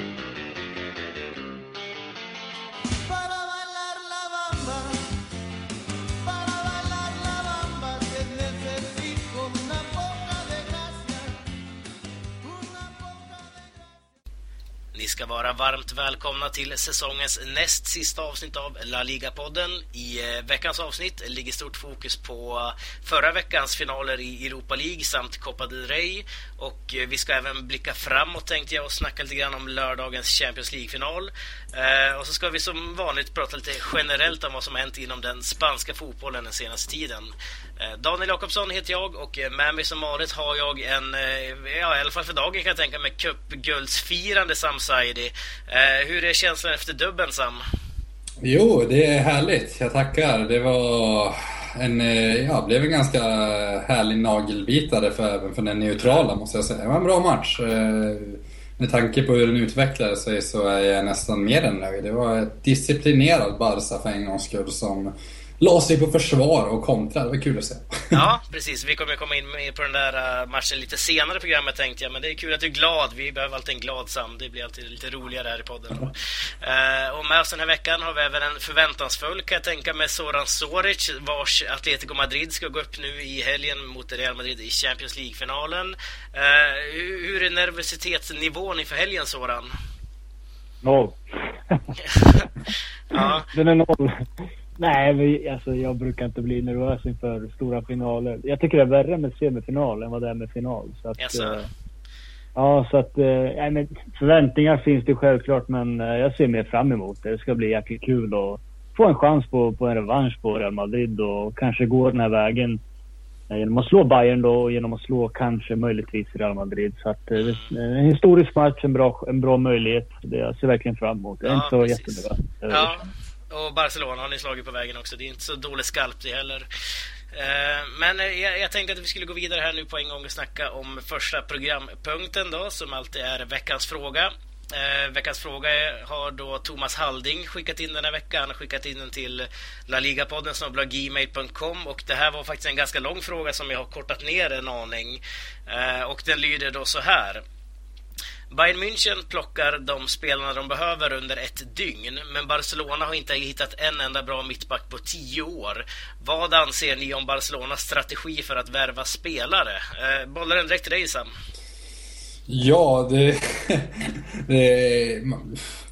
thank you ska vara varmt välkomna till säsongens näst sista avsnitt av La Liga-podden. I eh, veckans avsnitt ligger stort fokus på förra veckans finaler i Europa League samt Copa del Rey. Och eh, vi ska även blicka framåt tänkte jag och snacka lite grann om lördagens Champions League-final. Eh, och så ska vi som vanligt prata lite generellt om vad som hänt inom den spanska fotbollen den senaste tiden. Eh, Daniel Jakobsson heter jag och eh, med mig som vanligt har jag en, eh, ja i alla fall för dagen kan jag tänka mig, cupguldsfirande Sam Saidi. Hur är känslan efter dubben Sam? Jo, det är härligt. Jag tackar. Det var en, ja, blev en ganska härlig nagelbitare för, även för den neutrala måste jag säga. Det var en bra match. Med tanke på hur den utvecklade sig så är jag nästan mer än nöjd. Det var ett disciplinerat Barca för en gångs skull som la sig på försvar och kontra. Det var kul att se. Ja, precis. Vi kommer komma in på den där äh, matchen lite senare i programmet tänkte jag. Men det är kul att du är glad. Vi behöver alltid en glad Sam. Det blir alltid lite roligare här i podden. uh, och med oss den här veckan har vi även en förväntansfull, kan jag tänka mig, Soran Soric vars Atletico Madrid ska gå upp nu i helgen mot Real Madrid i Champions League-finalen. Uh, hur är nervositetsnivån inför helgen, Soran? Noll. ja. Den är noll. Nej, men alltså, jag brukar inte bli nervös inför stora finaler. Jag tycker det är värre med semifinal än vad det är med final. Så att, yes, äh, ja, så att... Äh, men förväntningar finns det självklart, men äh, jag ser mer fram emot det. Det ska bli jäkligt kul att få en chans på, på en revansch på Real Madrid och kanske gå den här vägen genom att slå Bayern då och genom att slå kanske möjligtvis Real Madrid. Så att en historisk match, en bra, en bra möjlighet. Det jag ser verkligen fram emot. Jag är ja, inte så jättenervös. Ja. Och Barcelona har ni slagit på vägen också. Det är inte så dålig skalp det heller. Eh, men jag, tänkte att vi skulle gå vidare här nu på en gång och snacka om första programpunkten då, som alltid är veckans fråga. Eh, veckans fråga har då Thomas Halding skickat in den här veckan. Han har skickat in den till laligapodden som gmail.com och det här var faktiskt en ganska lång fråga som jag har kortat ner en aning. Eh, och den lyder då så här. Bayern München plockar de spelarna de behöver under ett dygn, men Barcelona har inte hittat en enda bra mittback på tio år. Vad anser ni om Barcelonas strategi för att värva spelare? Eh, bollar den direkt till dig, Sam. Ja, det... det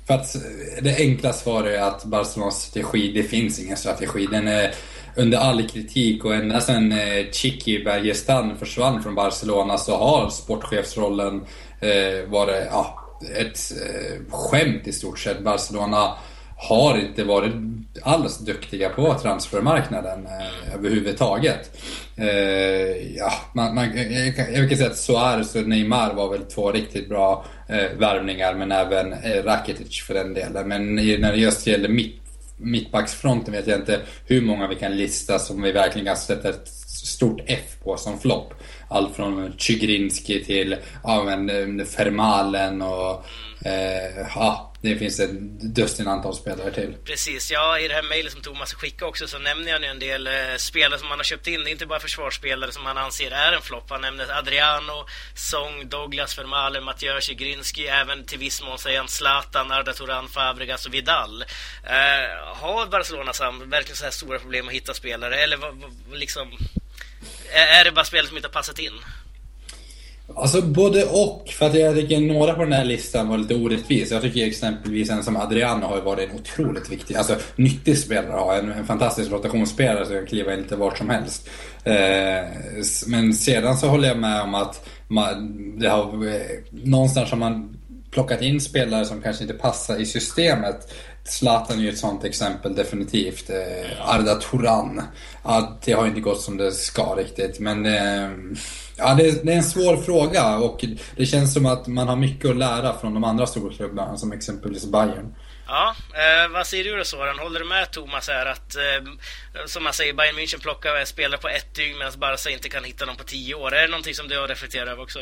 för att det enkla svaret är att Barcelonas strategi, det finns ingen strategi. Den är under all kritik och ända sedan alltså eh, Chiqui Bergestan försvann från Barcelona så har sportchefsrollen eh, varit ja, ett eh, skämt i stort sett. Barcelona har inte varit alls duktiga på transfermarknaden eh, överhuvudtaget. Eh, ja, man, man, jag, jag kan säga att Suarez och Neymar var väl två riktigt bra eh, värvningar, men även eh, Rakitic för den delen. Men när det just gäller mitt, mittbacksfronten vet jag inte hur många vi kan lista som vi verkligen kan sätta ett stort F på som flopp. Allt från Tjigrinski till ja, men, eh, Fermalen och eh, ja, det finns ett dussin antal spelare till. Precis, ja i det här mejlet som Thomas skickade också så nämner han ju en del eh, spelare som han har köpt in. Det är inte bara försvarsspelare som han anser är en flopp. Han nämner Adriano, Song, Douglas, Vermaelen, Mathieu Grinski, även till viss mån säger han Zlatan, Arda Turan, Fabregas och Vidal. Eh, har Barcelona Sam verkligen så här stora problem att hitta spelare eller vad, vad, liksom är det bara spelare som inte har passat in? Alltså både och. För att jag tycker några på den här listan var lite orättvis. Jag tycker exempelvis en som Adriano har varit en otroligt viktig, alltså nyttig spelare att ha. En, en fantastisk rotationsspelare som kan kliva in lite vart som helst. Eh, men sedan så håller jag med om att man, det har, eh, någonstans har man plockat in spelare som kanske inte passar i systemet. Zlatan är ju ett sånt exempel definitivt. Eh, Arda Turan att det har inte gått som det ska riktigt. Men eh, ja, det, är, det är en svår fråga och det känns som att man har mycket att lära från de andra storklubbarna som exempelvis Bayern. Ja, eh, vad säger du då Soran? Håller du med Thomas här att, eh, som man säger, Bayern München plockar spelare på ett dygn medan Barca inte kan hitta dem på tio år? Är det någonting som du har reflekterat över också?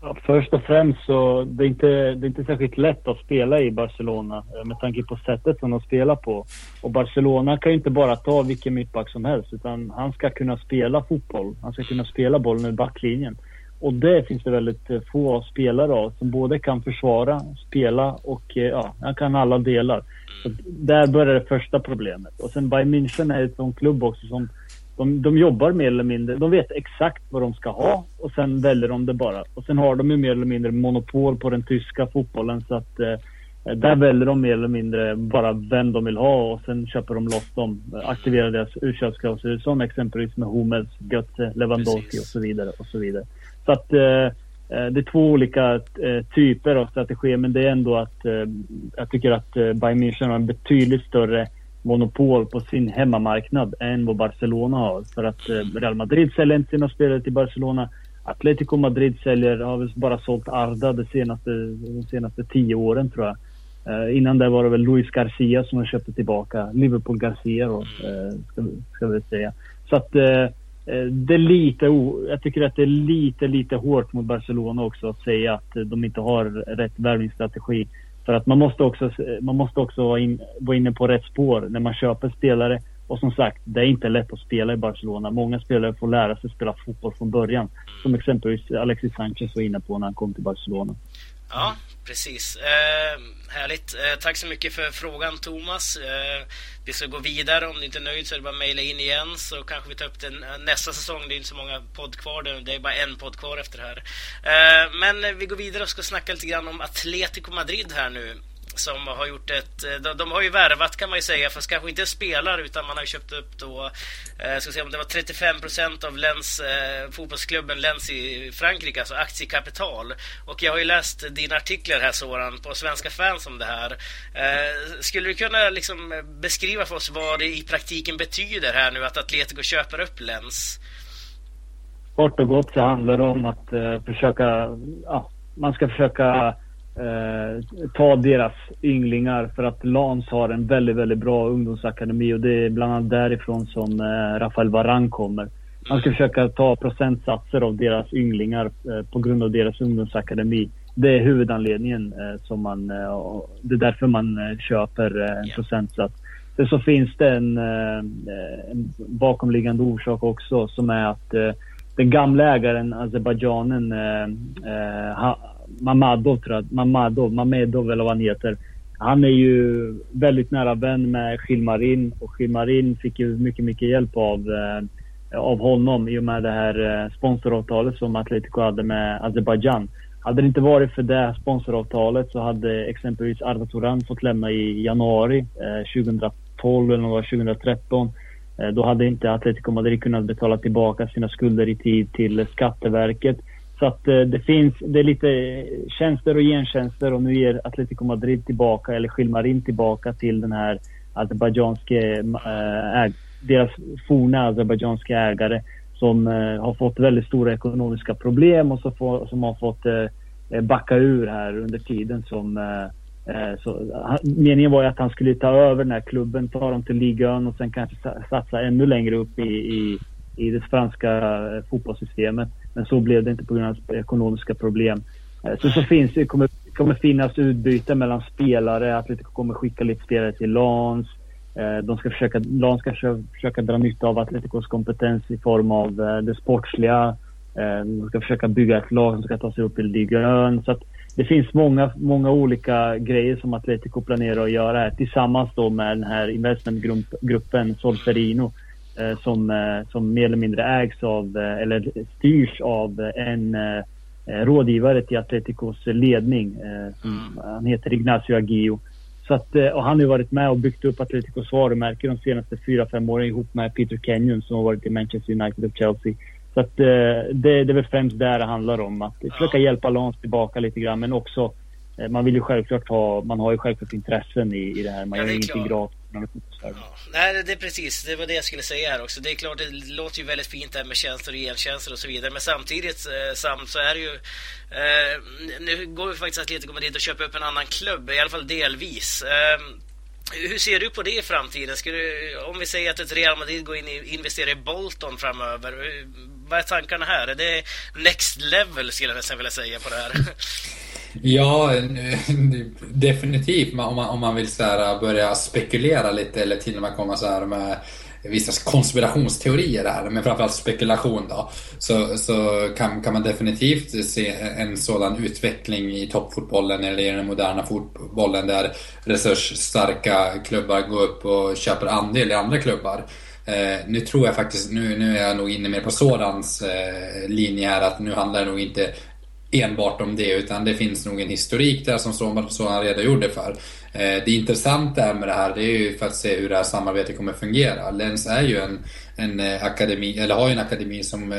Ja, först och främst så det är inte det är inte särskilt lätt att spela i Barcelona eh, med tanke på sättet som de spelar på. Och Barcelona kan ju inte bara ta vilken mittback som helst utan han ska kunna spela fotboll. Han ska kunna spela bollen i backlinjen. Och det finns det väldigt eh, få spelare av som både kan försvara, spela och eh, ja, han kan alla delar. Så där börjar det första problemet. Och sen Bayern München är en sån klubb också som de, de jobbar mer eller mindre. De vet exakt vad de ska ha och sen väljer de det bara. Och sen har de ju mer eller mindre monopol på den tyska fotbollen så att eh, där väljer de mer eller mindre bara vem de vill ha och sen köper de loss dem. Aktiverar deras utköpsklausuler som exempelvis med Hummels, Götze, Lewandowski Precis. och så vidare. och så vidare. Så att eh, eh, det är två olika eh, typer av strategier men det är ändå att eh, jag tycker att Bayern München har en betydligt större monopol på sin hemmamarknad än vad Barcelona har. För att eh, Real Madrid säljer inte sina spelare till Barcelona. Atletico Madrid säljer, har väl bara sålt Arda de senaste, de senaste tio åren tror jag. Uh, innan det var det väl Luis Garcia som köpte tillbaka Liverpool Garcia då, uh, ska, ska vi säga. Så att det är lite, jag tycker att det är lite, lite hårt mot Barcelona också att säga att de inte har rätt värvningsstrategi. För att man måste också, man måste också vara, in, vara inne på rätt spår när man köper spelare. Och som sagt, det är inte lätt att spela i Barcelona. Många spelare får lära sig spela fotboll från början. Som exempelvis Alexis Sanchez var inne på när han kom till Barcelona. Ja, precis. Eh, härligt. Eh, tack så mycket för frågan Thomas. Eh, vi ska gå vidare. Om du inte är nöjd så är det bara att mejla in igen så kanske vi tar upp den nästa säsong. Det är inte så många podd kvar. Det är bara en podd kvar efter det här. Eh, men vi går vidare och ska snacka lite grann om Atletico Madrid här nu som har gjort ett... Eh, de, de, har ju värvat kan man ju säga, fast kanske inte spelare utan man har köpt upp då... Eh, ska se om det var 35 procent av Lens, eh, fotbollsklubben Lens i Frankrike, alltså aktiekapital. Och jag har ju läst dina artiklar här Soran på Svenska fans om det här. Eh, skulle du kunna liksom beskriva för oss vad det i praktiken betyder här nu att Atletico köper upp Lens? Kort och gott så handlar det om att eh, försöka... Ja, man ska försöka eh, ta deras ynglingar för att Lans har en väldigt, väldigt bra ungdomsakademi och det är bland annat därifrån som eh, Rafael Varan kommer. Man ska försöka ta procentsatser av deras ynglingar eh, på grund av deras ungdomsakademi. Det är huvudanledningen eh, som man... Eh, det är därför man köper en procentsats. Sen så finns det en, en bakomliggande orsak också som är att den gamla ägaren, Azerbajdzjanen, Mamadov tror jag. Mamadov, Mamedov eller vad han heter. Han är ju väldigt nära vän med Skilmarin och Skilmarin fick ju mycket, mycket hjälp av, eh, av honom i och med det här eh, sponsoravtalet som Atletico hade med Azerbajdzjan. Hade det inte varit för det sponsoravtalet så hade exempelvis Arda Turan fått lämna i januari eh, 2012 eller 2013. Eh, då hade inte Atletico Madrid kunnat betala tillbaka sina skulder i tid till Skatteverket. Så att eh, det finns, det är lite tjänster och gentjänster och nu ger Atletico Madrid tillbaka, eller Skilmarin tillbaka till den här azerbajdzjanske, äh, deras forna azerbajdzjanska ägare som äh, har fått väldigt stora ekonomiska problem och så får, som har fått äh, backa ur här under tiden som så, meningen var ju att han skulle ta över den här klubben, ta dem till ligan och sen kanske satsa ännu längre upp i, i, i det franska fotbollssystemet. Men så blev det inte på grund av ekonomiska problem. Eh, så, så finns det, kommer, kommer finnas utbyte mellan spelare. Atletico kommer skicka lite spelare till Lans. Eh, de ska försöka, Lans ska försöka dra nytta av Atleticos kompetens i form av eh, det sportsliga. De ska försöka bygga ett lag som ska ta sig upp i ligan. Så att det finns många, många olika grejer som Atletico planerar att göra här tillsammans då med den här investmentgruppen Solferino som, eh, som mer eller mindre ägs av, eh, eller styrs av en rådgivare till Atleticos ledning. Mm. Han heter Ignacio Aguio. Så att, och han har varit med och byggt upp Atleticos varumärke de senaste fyra fem åren ihop med Peter Kenyon som har varit i Manchester United och Chelsea. Så att det, det är väl främst där det handlar om. Att försöka hjälpa Lans tillbaka lite grann men också man vill ju självklart ha, man har ju självklart intressen i, i det här. Man ja, gör ingenting gratis. Ja. Nej, det är precis. Det var det jag skulle säga här också. Det är klart, det låter ju väldigt fint här med tjänster och gentjänster och så vidare. Men samtidigt eh, samt så är det ju... Eh, nu går ju faktiskt Atletico Madrid och köper upp en annan klubb, i alla fall delvis. Eh, hur ser du på det i framtiden? Du, om vi säger att ett Real Madrid går in och investerar i Bolton framöver. Vad är tankarna här? Är det next level skulle jag nästan vilja säga på det här? Ja, definitivt. Om man, om man vill så här börja spekulera lite eller till och med komma så här med vissa konspirationsteorier här, men framförallt spekulation då, så, så kan, kan man definitivt se en sådan utveckling i toppfotbollen eller i den moderna fotbollen där resursstarka klubbar går upp och köper andel i andra klubbar. Eh, nu tror jag faktiskt, nu, nu är jag nog inne mer på Sorans eh, linje här, att nu handlar det nog inte enbart om det, utan det finns nog en historik där som Soran redogjorde för. Eh, det intressanta med det här, det är ju för att se hur det här samarbetet kommer fungera. Lens är ju en, en eh, akademi, eller har ju en akademi som eh,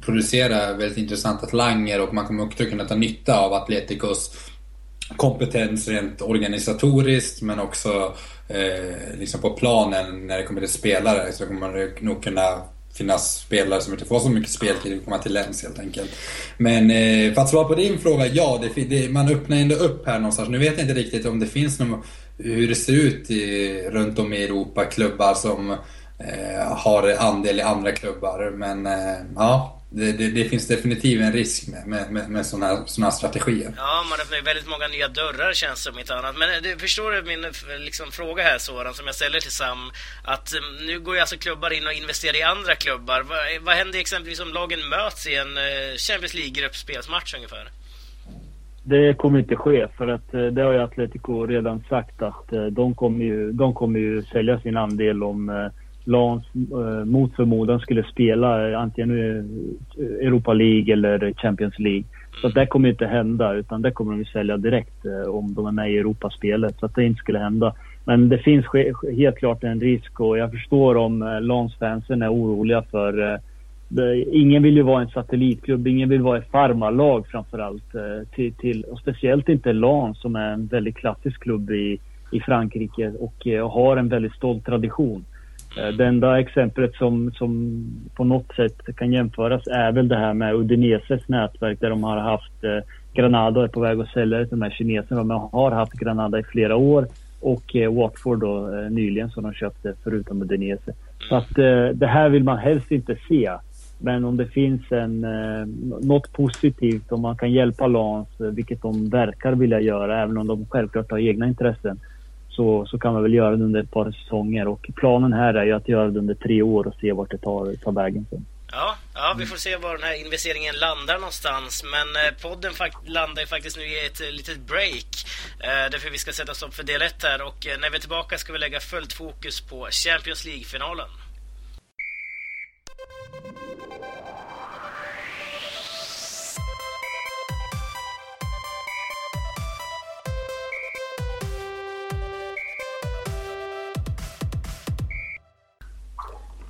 producerar väldigt intressanta talanger och man kommer också kunna ta nytta av Atleticos kompetens rent organisatoriskt men också eh, liksom på planen när det kommer till spelare så kommer det nog kunna finnas spelare som inte får så mycket speltid och komma till läns helt enkelt. Men eh, för att svara på din fråga, ja, det, det, man öppnar ändå upp här någonstans. Nu vet jag inte riktigt om det finns någon, hur det ser ut i, runt om i Europa, klubbar som eh, har andel i andra klubbar. Men eh, ja, det, det, det, finns definitivt en risk med, med, med, med sådana här, strategier. Ja, man öppnar ju väldigt många nya dörrar känns det som inte annat. Men du förstår min liksom, fråga här Soran, som jag ställer till Sam. Att mm, nu går ju alltså klubbar in och investerar i andra klubbar. Vad, vad händer exempelvis om lagen möts i en eh, Champions League-gruppspelsmatch ungefär? Det kommer inte ske för att eh, det har ju Atletico redan sagt att eh, de kommer ju, de kommer ju sälja sin andel om Lans eh, mot förmodan skulle spela eh, antingen eh, Europa League eller Champions League. Så det kommer inte hända utan det kommer de sälja direkt om de är med i Europaspelet. Så att det inte skulle hända. Men det finns helt klart en risk och jag förstår om Lans-fansen är oroliga för Ingen vill ju vara en satellitklubb, ingen vill vara ett farmarlag framförallt. Till, till, och speciellt inte Lans som är en väldigt klassisk klubb i, i Frankrike och eh, har en väldigt stolt tradition. Eh, det enda exemplet som, som på något sätt kan jämföras är väl det här med Udineses nätverk där de har haft eh, Granada är på väg att sälja det till de här kineserna De har haft Granada i flera år och eh, Watford då eh, nyligen som de köpte förutom Udinese. Så att eh, det här vill man helst inte se. Men om det finns en, eh, något positivt, om man kan hjälpa Lans, eh, vilket de verkar vilja göra även om de självklart har egna intressen, så, så kan man väl göra det under ett par säsonger. Och planen här är ju att göra det under tre år och se vart det tar, tar vägen sen. Ja, ja, vi får se var den här investeringen landar någonstans. Men eh, podden landar ju faktiskt nu i ett eh, litet break. Eh, därför vi ska sätta stopp för del 1 här. Och eh, när vi är tillbaka ska vi lägga fullt fokus på Champions League-finalen.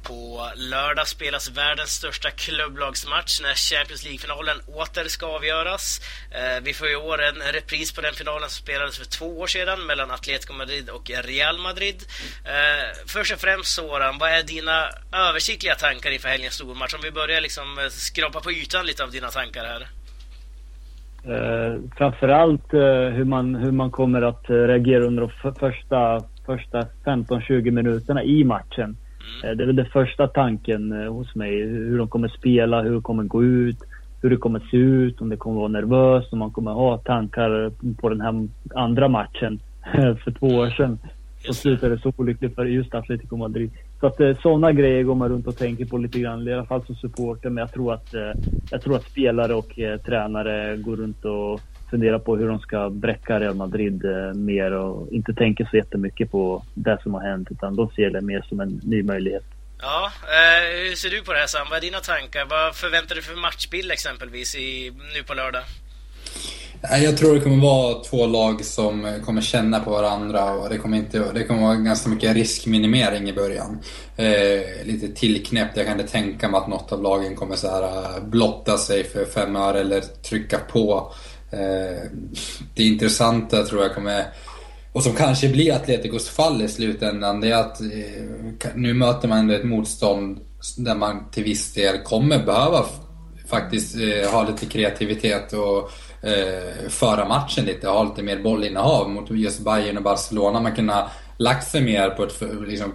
På lördag spelas världens största klubblagsmatch när Champions League-finalen åter ska avgöras. Eh, vi får i år en repris på den finalen som spelades för två år sedan mellan Atletico Madrid och Real Madrid. Eh, först och främst Soran, vad är dina översiktliga tankar inför helgens stormatch? Om vi börjar liksom eh, skrapa på ytan lite av dina tankar här. Eh, framförallt eh, hur, man, hur man kommer att reagera under de första, första 15-20 minuterna i matchen. Mm. Det är väl den första tanken eh, hos mig. Hur de kommer spela, hur de kommer gå ut, hur det kommer se ut, om det kommer vara nervöst, om man kommer ha tankar på den här andra matchen för två år sedan. Så slutade det så olyckligt för just Atletico Madrid. Så att eh, sådana grejer går man runt och tänker på lite grann, i alla fall som supporter. Men jag tror att, jag tror att spelare och tränare går runt och funderar på hur de ska bräcka Real Madrid eh, mer och inte tänker så jättemycket på det som har hänt utan de ser det mer som en ny möjlighet. Ja, eh, hur ser du på det här Sam? Vad är dina tankar? Vad förväntar du för matchbild exempelvis i, nu på lördag? Jag tror det kommer vara två lag som kommer känna på varandra och det kommer, inte, det kommer vara ganska mycket riskminimering i början. Eh, lite tillknäppt. Jag kan inte tänka mig att något av lagen kommer så här eh, blotta sig för fem öre eller trycka på. Eh, det intressanta tror jag kommer, och som kanske blir Atleticos fall i slutändan, det är att eh, nu möter man ändå ett motstånd där man till viss del kommer behöva faktiskt eh, ha lite kreativitet och föra matchen lite, ha lite mer bollinnehav mot just Bayern och Barcelona. Man kunna lagt sig mer på ett, liksom,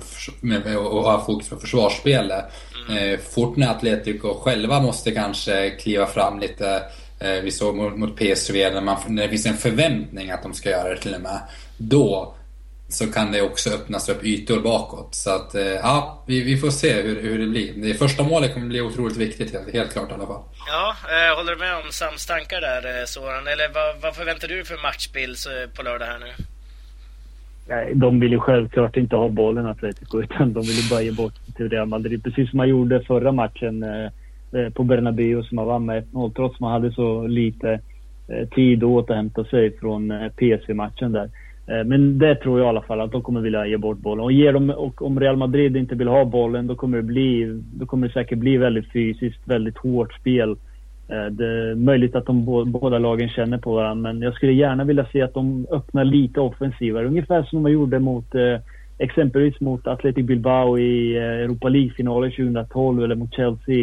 och ha fokus på försvarsspelet. Mm. Fort när Atletico själva måste kanske kliva fram lite vi såg mot, mot PSV när, man, när det finns en förväntning att de ska göra det till och med. Då så kan det också öppnas upp ytor bakåt. Så att, eh, ja, vi, vi får se hur, hur det blir. Det första målet kommer bli otroligt viktigt, helt klart i alla fall. Ja, eh, håller du med om Sams tankar där, eh, Soran? Eller vad, vad förväntar du för matchbild på lördag här nu? Nej, de vill ju självklart inte ha bollen Atletico utan de vill ju bara ge bort till Real Madrid. Precis som man gjorde förra matchen eh, Eh, på Bernabéu som man vann med 1-0 trots att man hade så lite eh, tid att återhämta sig från eh, PSV-matchen där. Men det tror jag i alla fall att de kommer vilja ge bort bollen. Och, ger dem, och om Real Madrid inte vill ha bollen då kommer det, bli, då kommer det säkert bli väldigt fysiskt, väldigt hårt spel. Det är möjligt att de båda lagen känner på varandra men jag skulle gärna vilja se att de öppnar lite offensivare. Ungefär som de gjorde mot eh, exempelvis mot Athletic Bilbao i Europa League-finalen 2012 eller mot Chelsea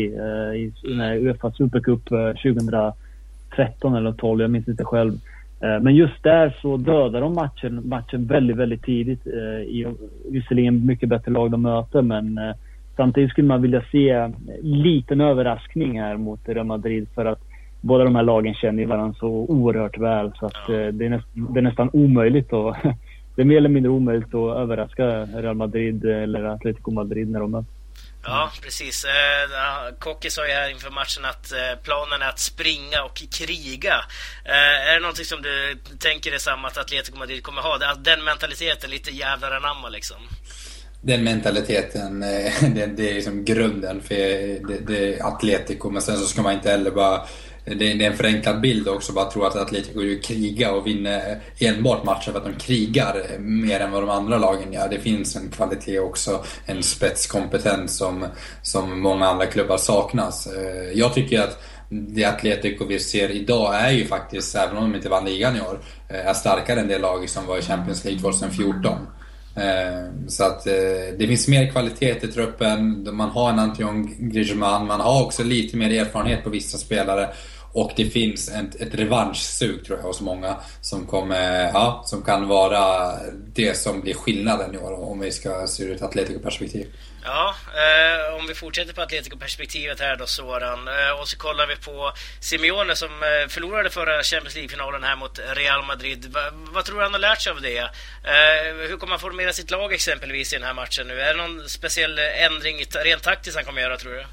i Uefa Supercup 2013 eller 12, jag minns inte själv. Eh, men just där så dödar de matchen, matchen väldigt, väldigt tidigt. Eh, I, visserligen mycket bättre lag de möter men eh, samtidigt skulle man vilja se liten överraskning här mot Real Madrid för att båda de här lagen känner varandra så oerhört väl så att det är, näst, det är nästan omöjligt att, Det är mer eller mindre omöjligt att överraska Real Madrid eller Atletico Madrid när de möts. Ja, precis. Eh, Kocke sa ju här inför matchen att eh, planen är att springa och kriga. Eh, är det någonting som du tänker dig samma att Atletico Madrid kommer ha? Den mentaliteten, lite jävlar anamma liksom? Den mentaliteten, det, det är liksom grunden för det, det Atletico. Men sen så ska man inte heller bara det är en förenklad bild också, bara tro att Atletico krigar kriga och vinner enbart matcher för att de krigar mer än vad de andra lagen gör. Det finns en kvalitet också, en spetskompetens som, som många andra klubbar saknas. Eh, jag tycker att det Atletico vi ser idag är ju faktiskt, även om de inte vann ligan i år, eh, är starkare än det lag som var i Champions League 2014. Eh, så att det finns mer kvalitet i truppen, man har en Antion Griezmann, man har också lite mer erfarenhet på vissa spelare. Och det finns ett, ett revanschsug tror jag hos många som, kommer, ja, som kan vara det som blir skillnaden i år om vi ska se ur ett Atletico-perspektiv. Ja, eh, om vi fortsätter på Atletico-perspektivet här då Soran. Eh, och så kollar vi på Simeone som eh, förlorade förra Champions League-finalen här mot Real Madrid. Va, vad tror du han har lärt sig av det? Eh, hur kommer han formera sitt lag exempelvis i den här matchen nu? Är det någon speciell eh, ändring rent taktiskt han kommer göra tror du?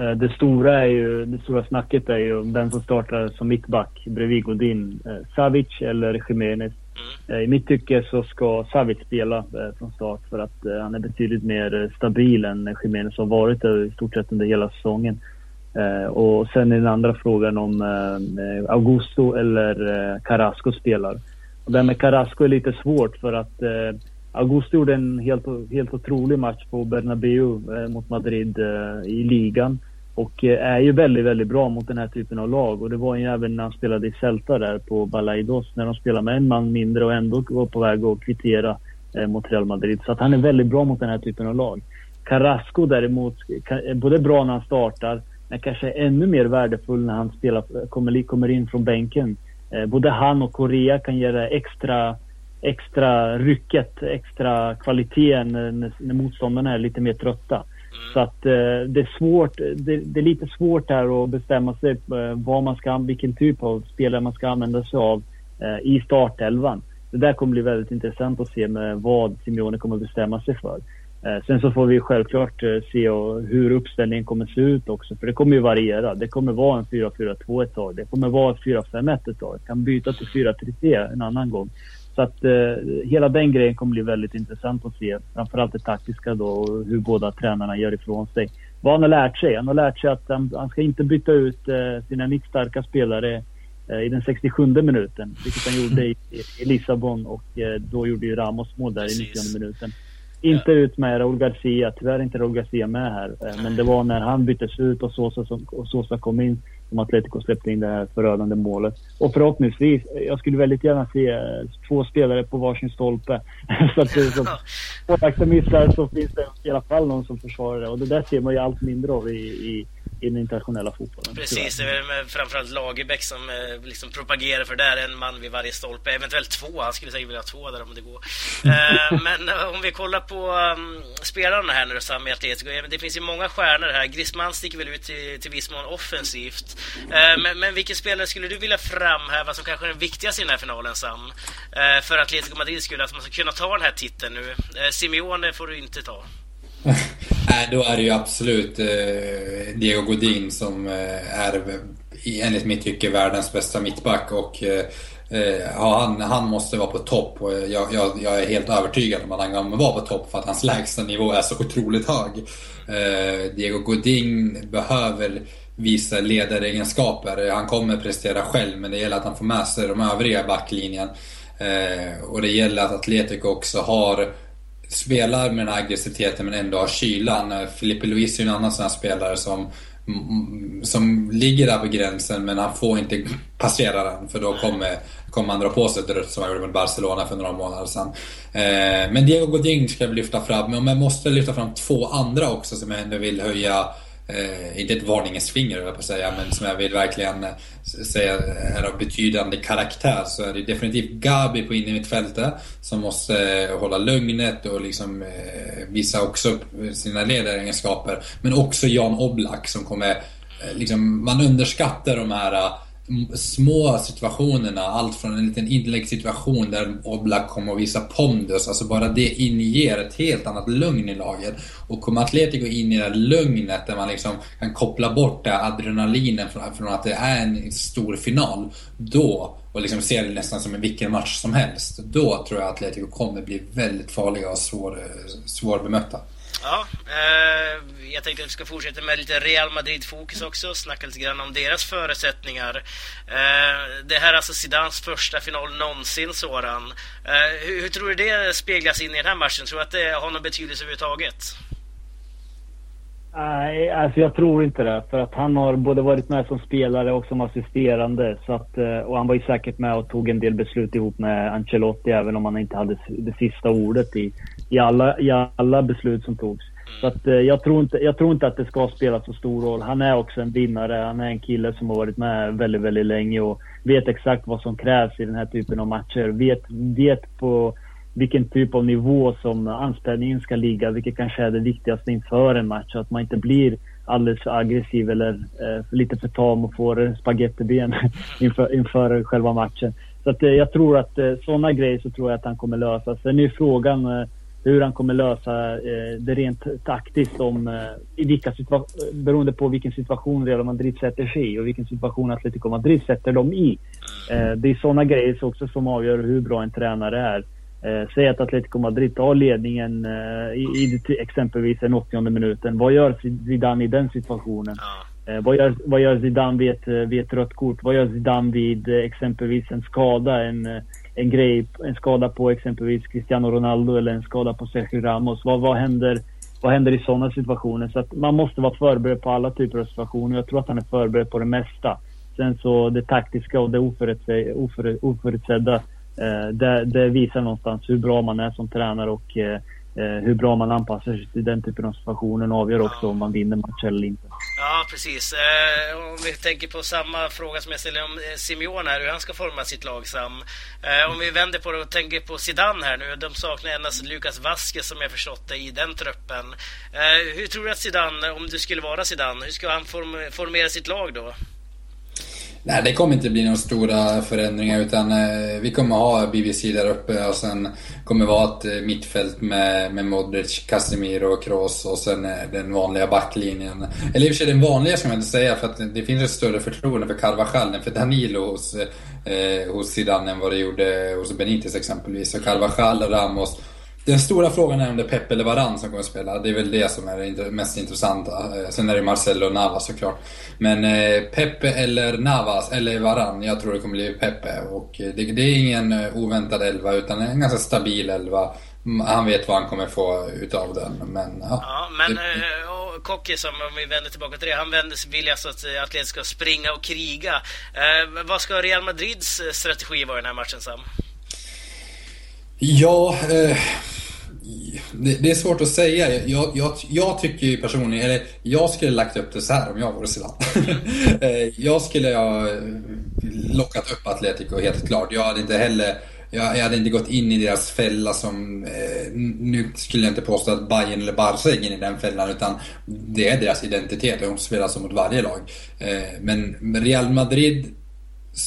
Eh, det stora, är ju, det stora snacket är ju vem som startar som mittback bredvid Godin. Eh, Savic eller Jiménez. Mm. Eh, I mitt tycke så ska Savic spela från start för att han är betydligt mer stabil än Jiménez har varit i stort sett under hela säsongen. Och sen är den andra frågan om Augusto eller Carrasco spelar. Och det här med Carrasco är lite svårt för att Augusto gjorde en helt, helt otrolig match på Bernabéu eh, mot Madrid eh, i ligan. Och eh, är ju väldigt, väldigt bra mot den här typen av lag. Och det var ju även när han spelade i Celta där på Balaidos. När de spelade med en man mindre och ändå var på väg att kvittera eh, mot Real Madrid. Så att han är väldigt bra mot den här typen av lag. Carrasco däremot är eh, både bra när han startar men kanske ännu mer värdefull när han spelar, eh, kommer, kommer in från bänken. Eh, både han och Korea kan göra extra extra rycket, extra kvaliteten när, när motståndarna är lite mer trötta. Mm. Så att eh, det är svårt, det, det, är lite svårt här att bestämma sig eh, vad man ska, vilken typ av spelare man ska använda sig av eh, i startelvan. Det där kommer bli väldigt intressant att se med vad Simeone kommer bestämma sig för. Eh, sen så får vi självklart eh, se hur uppställningen kommer se ut också, för det kommer ju variera. Det kommer vara en 4-4-2 ett tag, det kommer vara 4-5-1 ett tag, det kan byta till 4-3-3 en annan gång. Så att eh, hela den grejen kommer bli väldigt intressant att se. Framförallt det taktiska då och hur båda tränarna gör ifrån sig. Vad han har lärt sig? Han har lärt sig att han, han ska inte byta ut eh, sina mittstarka spelare eh, i den 67 minuten, vilket han gjorde i, i Lissabon och eh, då gjorde ju Ramos mål där i 90 minuten. Inte ut med Raúl Garcia, tyvärr inte Raúl Garcia med här. Eh, men det var när han byttes ut och Sosa, som, och Sosa kom in som Atletico släppte in det här förödande målet. Och förhoppningsvis, jag skulle väldigt gärna se eh, två spelare på varsin stolpe. så att som målvakten missar så finns det i alla fall någon som försvarar det. Och det där ser man ju allt mindre av i, i i den internationella fotbollen. Precis, tyvärr. det är framförallt Lagerbäck som eh, liksom propagerar för det där, en man vid varje stolpe, eventuellt två, han skulle säkert vilja ha två där om det går. uh, men uh, om vi kollar på um, spelarna här nu då, Sam, i Atletico, det finns ju många stjärnor här. Griezmann sticker väl ut till, till viss mån offensivt. Men, men vilken spelare skulle du vilja framhäva som kanske är den viktigaste i den här finalen, Sam? för Atletico Madrid skulle, att man ska kunna ta den här titeln nu. Simeone får du inte ta. Nej, då är det ju absolut eh, Diego Godin som eh, är enligt mitt tycke världens bästa mittback och eh, eh han, han måste vara på topp och jag, jag, jag, är helt övertygad om att han kommer vara på topp för att hans lägsta nivå är så otroligt hög. Eh, Diego Godin behöver visa ledaregenskaper. Han kommer prestera själv men det gäller att han får med sig de övriga backlinjen. backlinjen. och det gäller att Atletico också har spelar med den här aggressiviteten men ändå har kylan. Eh, Filippe Luis är ju en annan sån här spelare som mm, som ligger där på gränsen men han får inte passera den för då kommer, kommer han dra på sig ett rött som han gjorde med Barcelona för några månader sedan. Eh, men Diego Godin ska vi lyfta fram, men jag måste lyfta fram två andra också som jag ändå vill höja eh, inte ett varningens finger jag på att säga, men som jag vill verkligen eh, säga är av betydande karaktär så är det definitivt Gabi på innermittfältet som måste eh, hålla lugnet och liksom eh, visa också sina ledaregenskaper. Men också Jan Oblak som kommer, eh, liksom, man underskattar de här eh, små situationerna, allt från en liten inläggssituation där Oblak kommer att visa pondus, alltså bara det inger ett helt annat lugn i laget. Och kommer Atletico in i det här lugnet där man liksom kan koppla bort det adrenalinen från, från att det är en stor final, då, och liksom ser det nästan som en vilken match som helst, då tror jag Atletico kommer bli väldigt farliga och svår, eh, svårbemötta. Ja, eh, jag tänkte att vi ska fortsätta med lite Real Madrid-fokus också, snacka lite grann om deras förutsättningar. Eh, det här är alltså Zidans första final någonsin, Soran. Eh, hur, hur, tror du det speglas in i den här matchen? Tror du att det har någon betydelse överhuvudtaget? Nej, alltså jag tror inte det. För att han har både varit med som spelare och som assisterande. Så att, eh, och han var ju säkert med och tog en del beslut ihop med Ancelotti, även om han inte hade det sista ordet i, i, alla, i alla beslut som togs. Så att, eh, jag, tror inte, jag tror inte att det ska spela så stor roll. Han är också en vinnare. Han är en kille som har varit med väldigt, väldigt länge och vet exakt vad som krävs i den här typen av matcher. Vet, vet på vilken typ av nivå som anspänningen ska ligga, vilket kanske är det viktigaste inför en match. Så att man inte blir alldeles för aggressiv eller eh, lite för tam och får spagettiben inför, inför själva matchen. Så att, eh, jag tror att eh, sådana grejer så tror jag att han kommer lösa. Sen är frågan eh, hur han kommer lösa eh, det rent taktiskt om, eh, i vilka beroende på vilken situation Real Madrid sätter sig i och vilken situation Atletico Madrid sätter dem i. Eh, det är sådana grejer också som avgör hur bra en tränare är. Eh, säg att Atletico Madrid tar ledningen eh, i, i exempelvis den 80 minuten. Vad gör Zidane i den situationen? Eh, vad, gör, vad gör Zidane vid ett, vid ett rött kort? Vad gör Zidane vid eh, exempelvis en skada? En, eh, en grej, en skada på exempelvis Cristiano Ronaldo eller en skada på Sergio Ramos. Vad, vad, händer, vad händer i sådana situationer? Så man måste vara förberedd på alla typer av situationer. Jag tror att han är förberedd på det mesta. Sen så det taktiska och det oförutsedda, eh, Eh, det, det, visar någonstans hur bra man är som tränare och eh, eh, hur bra man anpassar sig till den typen av situationer avgör också om man vinner matchen eller inte. Ja, precis. Eh, om vi tänker på samma fråga som jag ställde om Simeon Simeone här, hur han ska forma sitt lag, Sam. Eh, om vi vänder på det och tänker på Zidane här nu. De saknar endast Lucas Vasquez som jag förstått det i den truppen. Eh, hur tror du att Zidane, om du skulle vara Zidane, hur ska han form formera sitt lag då? Nej, det kommer inte bli några stora förändringar utan eh, vi kommer ha BBC där uppe och sen kommer vi vara ett eh, mittfält med, med Modric, Casemiro och Kroos och sen eh, den vanliga backlinjen. Eller i och för sig den vanliga ska man inte säga för att det finns ett större förtroende för Carvajal än för Danilo hos, eh, hos Zidane än vad det gjorde hos Benitez exempelvis. Så Carvajal, och Ramos den stora frågan är om det är Pep eller Varann som kommer att spela. Det är väl det som är det mest intressanta. Eh, sen är det Marcelo och Navas såklart. Men eh, Pepe eller Navas, eller Varann, jag tror det kommer bli Pepe. Och eh, det, det är ingen oväntad elva utan en ganska stabil elva. Han vet vad han kommer få utav den. Men, ja, ja men det, Kocki som, om vi vänder tillbaka till det, han vänder, vill alltså att Atletic ska springa och kriga. Eh, vad ska Real Madrids strategi vara i den här matchen Sam? Ja, eh, det, det, är svårt att säga. Jag, jag, jag tycker ju personligen, eller jag skulle lagt upp det så här om jag vore Zlatan. Eh, jag skulle ha eh, lockat upp Atletico helt klart. Jag hade inte heller jag, jag hade inte gått in i deras fälla som... Eh, nu skulle jag inte påstå att Bayern eller Barca gick in i den fällan utan det är deras identitet och de spelar så mot varje lag. Eh, men Real Madrid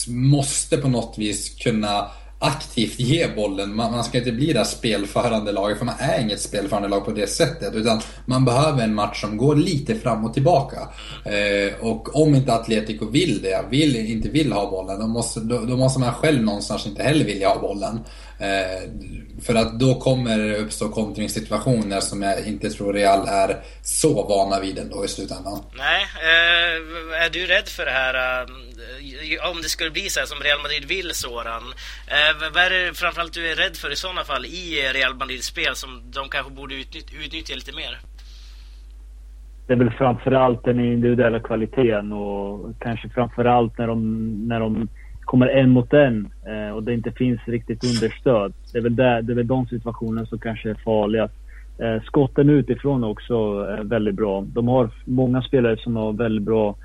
måste på något vis kunna aktivt ge bollen. Man, man ska inte bli det spelförande laget, för man är inget spelförande lag på det sättet. Utan man behöver en match som går lite fram och tillbaka. Eh, och om inte Atletico vill det, vill, inte vill ha bollen, då måste, då, då måste man själv någonstans inte heller vilja ha bollen. Eh, för att då kommer det uppstå kontringssituationer som jag inte tror Real är så vana vid ändå i slutändan. Nej, eh, är du rädd för det här? Eh, om det skulle bli så här som Real Madrid vill, Soran. Eh, vad är det framförallt du är rädd för i sådana fall i Real Madrids spel som de kanske borde utnyttja, utnyttja lite mer? Det är väl framförallt den individuella kvaliteten och kanske framförallt när de, när de kommer en mot en eh, och det inte finns riktigt understöd. Det är väl, där, det är väl de situationerna som kanske är farligast. Eh, skotten utifrån också är väldigt bra. De har många spelare som har väldigt bra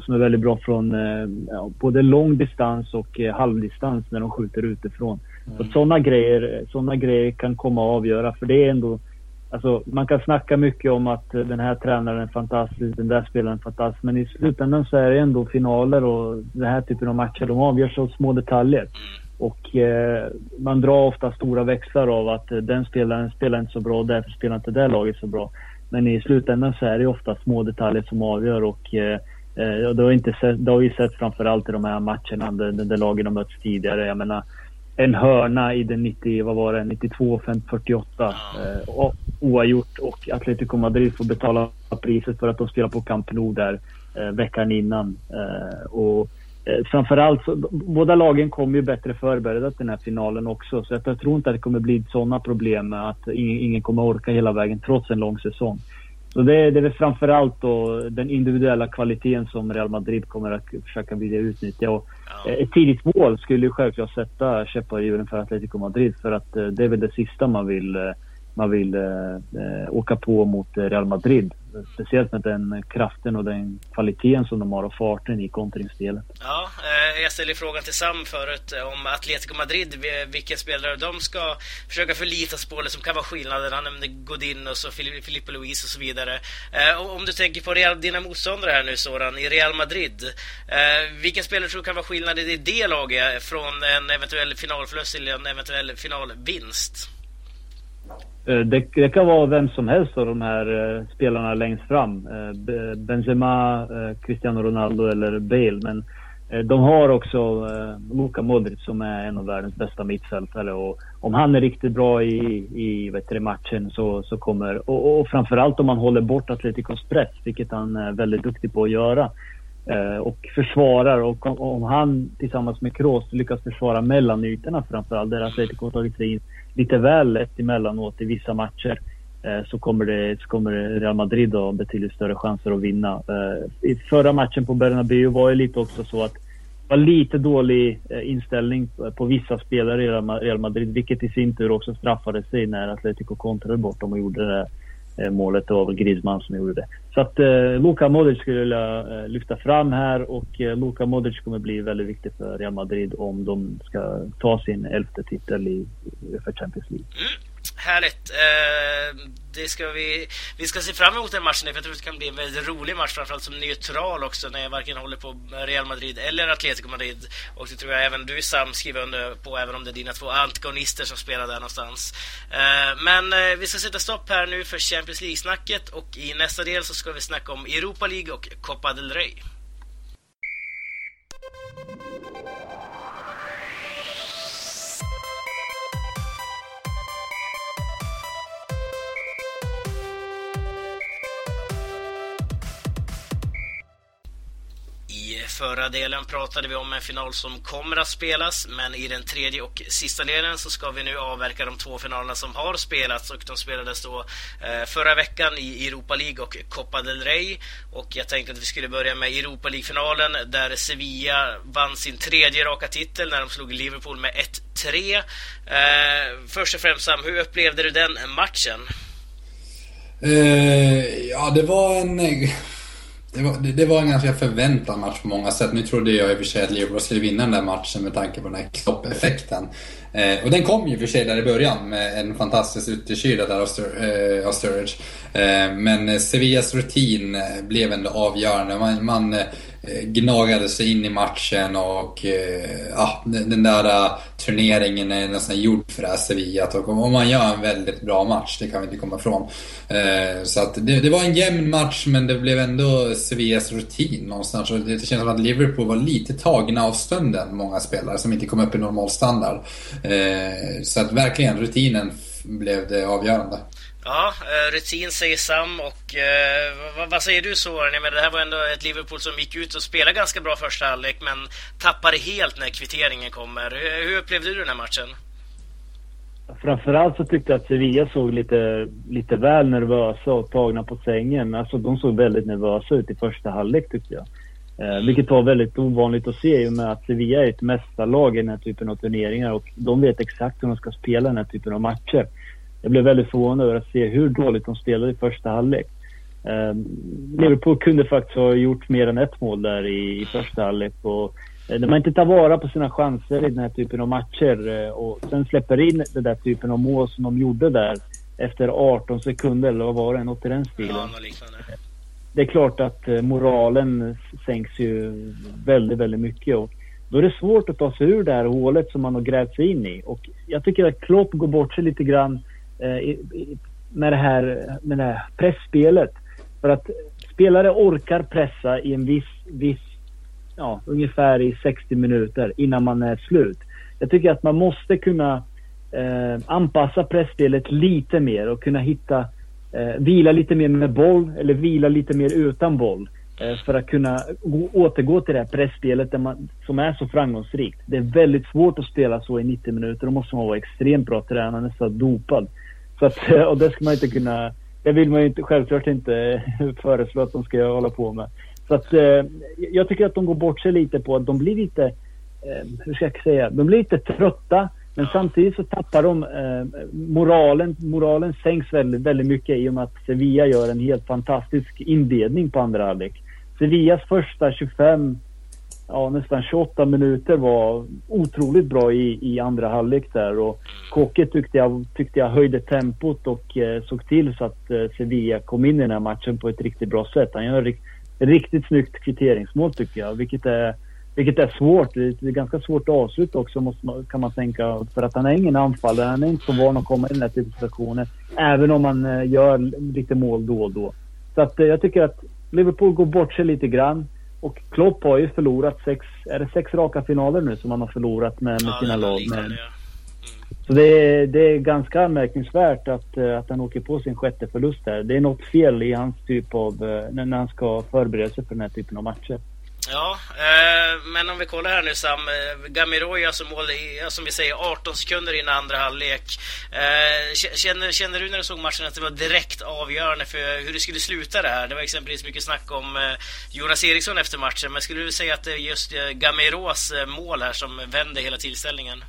som är väldigt bra från eh, ja, både lång distans och eh, halvdistans när de skjuter utifrån. Mm. Så sådana grejer, såna grejer kan komma att avgöra för det är ändå Alltså, man kan snacka mycket om att den här tränaren är fantastisk, den där spelaren är fantastisk. Men i slutändan så är det ändå finaler och den här typen av matcher, de avgörs av små detaljer. Och eh, man drar ofta stora växlar av att eh, den spelaren spelar inte så bra och därför spelar inte det laget så bra. Men i slutändan så är det ofta små detaljer som avgör och eh, eh det, har inte sett, det har vi sett framförallt i de här matcherna där, där lagen har mötts tidigare. Jag menar, en hörna i den 90, vad var det, 92, 48 eh, oavgjort och Atletico Madrid får betala priset för att de spelar på Camp Nou där eh, veckan innan. Eh, och eh, framförallt, så, båda lagen kommer ju bättre förberedda till den här finalen också så jag tror inte att det kommer bli sådana problem med att ingen, ingen kommer orka hela vägen trots en lång säsong. Så det, det är väl framförallt då den individuella kvaliteten som Real Madrid kommer att försöka vilja utnyttja. Och ja. Ett tidigt mål skulle ju självklart sätta käppar i hjulen för Atletico Madrid för att eh, det är väl det sista man vill eh, man vill eh, eh, åka på mot Real Madrid. Speciellt med den kraften och den kvaliteten som de har och farten i kontringsspelet. Ja, eh, jag ställde frågan till Sam förut eh, om Atletico Madrid, vilka spelare de ska försöka förlita sig på eller som kan vara skillnaden. Han nämnde Godin och så Filippo Luis och så vidare. Eh, om du tänker på Real, dina motståndare här nu Soran, i Real Madrid. Eh, spelare tror du kan vara skillnaden i det laget från en eventuell finalförlust till en eventuell finalvinst? Eh, det, det, kan vara vem som helst av de här eh, spelarna längst fram. Eh, Benzema, Cristiano Ronaldo eller Bale. Men de har också Luka Modric som är en av världens bästa mittfältare. Och om han är riktigt bra i, i vet du, matchen så, så kommer... Och, och framförallt om man håller bort Atleticos press, vilket han är väldigt duktig på att göra. och försvarar. Och om, han tillsammans med Kroos lyckas försvara mellan ytorna framförallt, där Atletico har tagit sig in lite väl lätt emellanåt i vissa matcher eh, så kommer, det, så kommer Real Madrid ha betydligt större chanser att vinna. Eh, I förra matchen på Bernabéu var det lite också så att det var lite dålig eh, inställning på vissa spelare i Real Madrid, vilket i sin tur också straffade sig när Atletico kontrade bort dem och gjorde det Eh, målet. Det var väl Griezmann som gjorde det. Så att eh, Luka Modric skulle jag vilja eh, lyfta fram här och eh, Luka Modric kommer bli väldigt viktig för Real Madrid om de ska ta sin elfte titel i Uefa Champions League. Härligt. Eh, det ska vi, vi ska se fram emot den matchen, för jag tror det kan bli en väldigt rolig match, framförallt som neutral också, när jag varken håller på Real Madrid eller Atletico Madrid. Och det tror jag även du Sam skriver under på, även om det är dina två antagonister som spelar där någonstans. Eh, men eh, vi ska sätta stopp här nu för Champions League-snacket och i nästa del så ska vi snacka om Europa League och Copa del Rey. Förra delen pratade vi om en final som kommer att spelas, men i den tredje och sista delen så ska vi nu avverka de två finalerna som har spelats och de spelades då eh, förra veckan i Europa League och Copa del Rey. Och jag tänkte att vi skulle börja med Europa League-finalen där Sevilla vann sin tredje raka titel när de slog Liverpool med 1-3. Eh, först och främst Sam, hur upplevde du den matchen? Uh, ja, det var en det var, det, det var en ganska förväntad match på många sätt. Nu trodde jag i och för sig att Liverpool skulle vinna den där matchen med tanke på den här kloppeffekten. Eh, och den kom ju för sig där i början med en fantastisk utekyla där av, Stur eh, Sturridge. Eh, men Sevillas rutin eh, blev ändå avgörande. Man, man eh, Eh, gnagade sig in i matchen och eh, ah, ja, den där eh, turneringen är nästan gjord för det här Sevilla. Och man gör en väldigt bra match, det kan vi inte komma ifrån. Så att det, det var en jämn match men det blev ändå Sevillas rutin någonstans. Och det känns som att Liverpool var lite tagna av stunden, många spelare som inte kom upp i normal standard. Så att verkligen, rutinen blev det avgörande. Ja, eh, rutin säger Sam och eh, vad, vad, säger du Soran? det här var ändå ett Liverpool som gick ut och spelade ganska bra första halvlek men tappade helt när kvitteringen kommer. Hur, hur upplevde du den här matchen? Framförallt så tyckte jag att Sevilla såg lite, lite väl nervösa och tagna på sängen. Alltså de såg väldigt nervösa ut i första halvlek tyckte jag. Eh, vilket var väldigt ovanligt att se i och med att Sevilla är ett mästarlag i den här typen av turneringar och de vet exakt hur de ska spela den här typen av matcher jag blev väldigt förvånad över att se hur dåligt de spelade i första halvlek. Eh, Liverpool kunde faktiskt ha gjort mer än ett mål där i, i första halvlek. Och, eh, när man inte tar vara på sina chanser i den här typen av matcher eh, och sen släpper in den där typen av mål som de gjorde där efter 18 sekunder, eller vad var det? Något i den stilen. Ja, det är klart att eh, moralen sänks ju väldigt, väldigt mycket. Och då är det svårt att ta sig ur det här hålet som man har grävt sig in i. Och jag tycker att Klopp går bort sig lite grann Eh, med det här, med det här pressspelet. För att spelare orkar pressa i en viss, viss ja, ungefär i 60 minuter innan man är slut. Jag tycker att man måste kunna eh, anpassa pressspelet lite mer och kunna hitta, eh, vila lite mer med boll eller vila lite mer utan boll. Eh, för att kunna återgå till det här pressspelet där man, som är så framgångsrikt. Det är väldigt svårt att spela så i 90 minuter. Då måste man vara extremt bra tränad, nästan dopad. Så att, eh, och det ska man inte kunna... Det vill man ju inte, självklart inte föreslå att de ska hålla på med. Så att eh, jag tycker att de går bort sig lite på att de blir lite... Eh, hur ska jag säga? De blir lite trötta. Men samtidigt så tappar de eh, moralen. Moralen sänks väldigt, väldigt mycket i och med att Sevilla gör en helt fantastisk inledning på andra halvlek. Sevillas första 25 ja, nästan 28 minuter var otroligt bra i, i andra halvlek där. Och Kåke tyckte jag, tyckte jag höjde tempot och eh, såg till så att eh, Sevilla kom in i den här matchen på ett riktigt bra sätt. Han gör ett riktigt snyggt kvitteringsmål tycker jag, vilket är, vilket är svårt. Det är, ganska svårt att avsluta också måste man, kan man tänka. För att han är ingen anfallare. Han är inte så van att komma i den här typen av situationer. Även om han eh, gör lite mål då och då. Så att eh, jag tycker att Liverpool går bort sig lite grann. Och Klopp har ju förlorat sex, är det sex raka finaler nu som han har förlorat med, med ja, sina lag. Med. Mm. Så det är, det är ganska anmärkningsvärt att, eh, att han åker på sin sjätte förlust där. Det är något fel i hans typ av, eh, när han ska förbereda sig för den här typen av matcher. Ja, eh, men om vi kollar här nu Sam. Eh, Gamiroya som alltså mål i, som vi säger, 18 sekunder innan andra halvlek. Eh, känner, känner du när du såg matchen att det var direkt avgörande för hur det skulle sluta det här? Det var exempelvis mycket snack om eh, Jonas Eriksson efter matchen, men skulle du säga att det är just eh, Gamiros eh, mål här som vände hela tillställningen?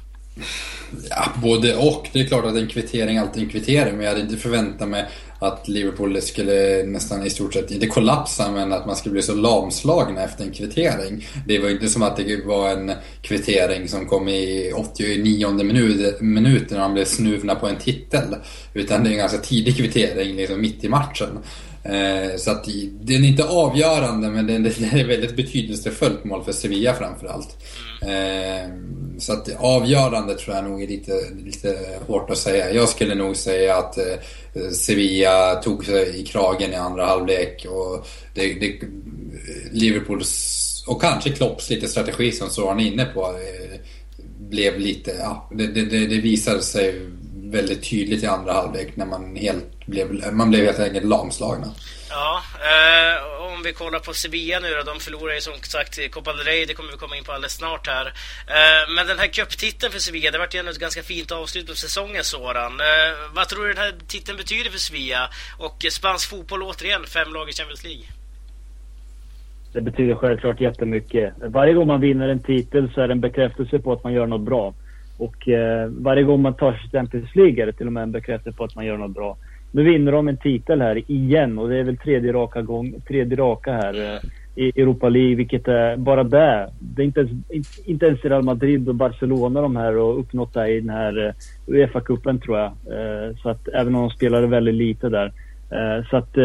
Ja, både och. Det är klart att en kvittering alltid är en kvittering, men jag hade inte förväntat mig att Liverpool skulle nästan i stort sett, inte kollapsa, men att man skulle bli så lamslagna efter en kvittering. Det var inte som att det var en kvittering som kom i 89 minut, minuten och han blev snuvna på en titel. Utan det är en ganska tidig kvittering, liksom mitt i matchen. Eh, så att den är inte avgörande men det är väldigt betydelsefullt mål för Sevilla framförallt. Eh, så att avgörande tror jag nog är lite, lite hårt att säga. Jag skulle nog säga att eh, Sevilla tog sig i kragen i andra halvlek och det, det, Liverpools och kanske Klopps lite strategi som Soran är inne på eh, blev lite, ja, det, det, det visade sig väldigt tydligt i andra halvlek när man helt blev, man blev helt enkelt lamslagna. Ja, eh, om vi kollar på Sevilla nu då, de förlorar ju som sagt Copa del Rey, det kommer vi komma in på alldeles snart här. Eh, men den här cuptiteln för Sevilla, det vart ju ändå ett ganska fint avslut på säsongen sådan. Eh, vad tror du den här titeln betyder för Sevilla? Och spansk fotboll återigen, fem lag i Champions League. Det betyder självklart jättemycket. Varje gång man vinner en titel så är det en bekräftelse på att man gör något bra. Och eh, varje gång man tar sig till Champions League är det till och med en bekräftelse på att man gör något bra. Nu vinner de en titel här igen och det är väl tredje raka, gång, tredje raka här eh, i Europa League, vilket är bara det. Det är inte ens, inte ens Real Madrid och Barcelona de här och uppnått det i den här eh, Uefa-cupen tror jag. Eh, så att även om de spelade väldigt lite där. Så att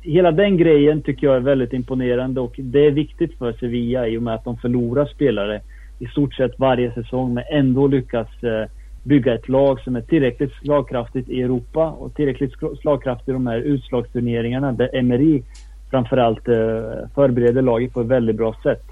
hela den grejen tycker jag är väldigt imponerande och det är viktigt för Sevilla i och med att de förlorar spelare i stort sett varje säsong men ändå lyckas eh, bygga ett lag som är tillräckligt slagkraftigt i Europa och tillräckligt slagkraftigt i de här utslagsturneringarna där Emery framförallt förbereder laget på ett väldigt bra sätt.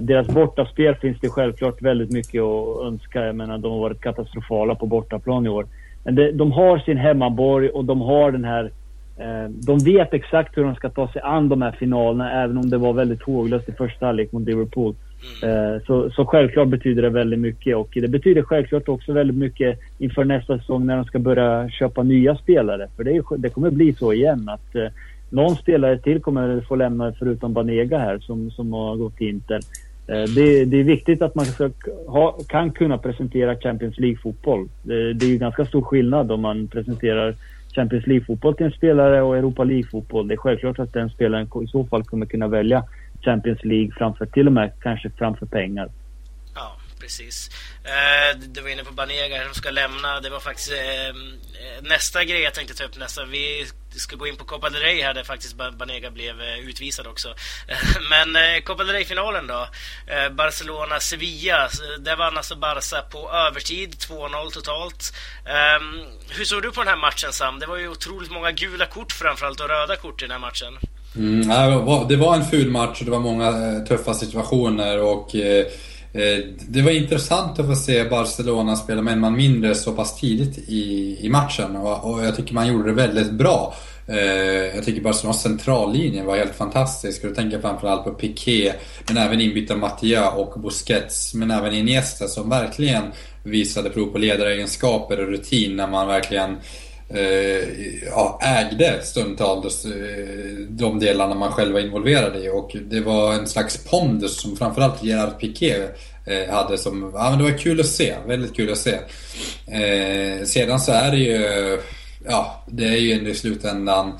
Deras bortaspel finns det självklart väldigt mycket att önska. Jag menar, de har varit katastrofala på bortaplan i år. Men de har sin hemmaborg och de har den här Eh, de vet exakt hur de ska ta sig an de här finalerna även om det var väldigt håglöst i första halvlek mot Liverpool. Mm. Så, så självklart betyder det väldigt mycket och det betyder självklart också väldigt mycket inför nästa säsong när de ska börja köpa nya spelare. För det, är, det kommer bli så igen att eh, någon spelare till kommer få lämna förutom Banega här som, som har gått till Inter. Eh, det, det, är viktigt att man ska ha, kan kunna presentera Champions League-fotboll. Det, det är ju ganska stor skillnad om man presenterar Champions League-fotboll till en spelare och Europa League-fotboll. Det är självklart att den spelaren i så fall kommer kunna välja Champions League framför, till och med kanske framför pengar. Ja, precis. Eh, du var inne på Banega som ska lämna. Det var faktiskt eh, nästa grej jag tänkte ta upp nästa. Vi ska gå in på Copa del Rey här där faktiskt Banega blev eh, utvisad också. Men eh, Copa del Rey-finalen då. Eh, Barcelona-Sevilla. Där vann alltså Barca på övertid, 2-0 totalt. Ehm, hur såg du på den här matchen Sam? Det var ju otroligt många gula kort framförallt och röda kort i den här matchen. Mm, det var en ful match och det var många eh, tuffa situationer och eh, eh, det var intressant att få se Barcelona spela med en man mindre så pass tidigt i, i matchen och, och jag tycker man gjorde det väldigt bra. Eh, jag tycker Barcelonas centrallinje var helt fantastisk. Och då tänker jag framförallt på Piqué, men även inbytta Mattia och Busquets, men även Iniesta som verkligen visade prov på ledaregenskaper och rutin när man verkligen eh, Eh, ja, ägde stundtals eh, de delarna man själv var involverad i. Och det var en slags pondus som framförallt Gerard Piqué eh, hade som, ja men det var kul att se, väldigt kul att se. Eh, sedan så är det ju ja, det är ju ändå i slutändan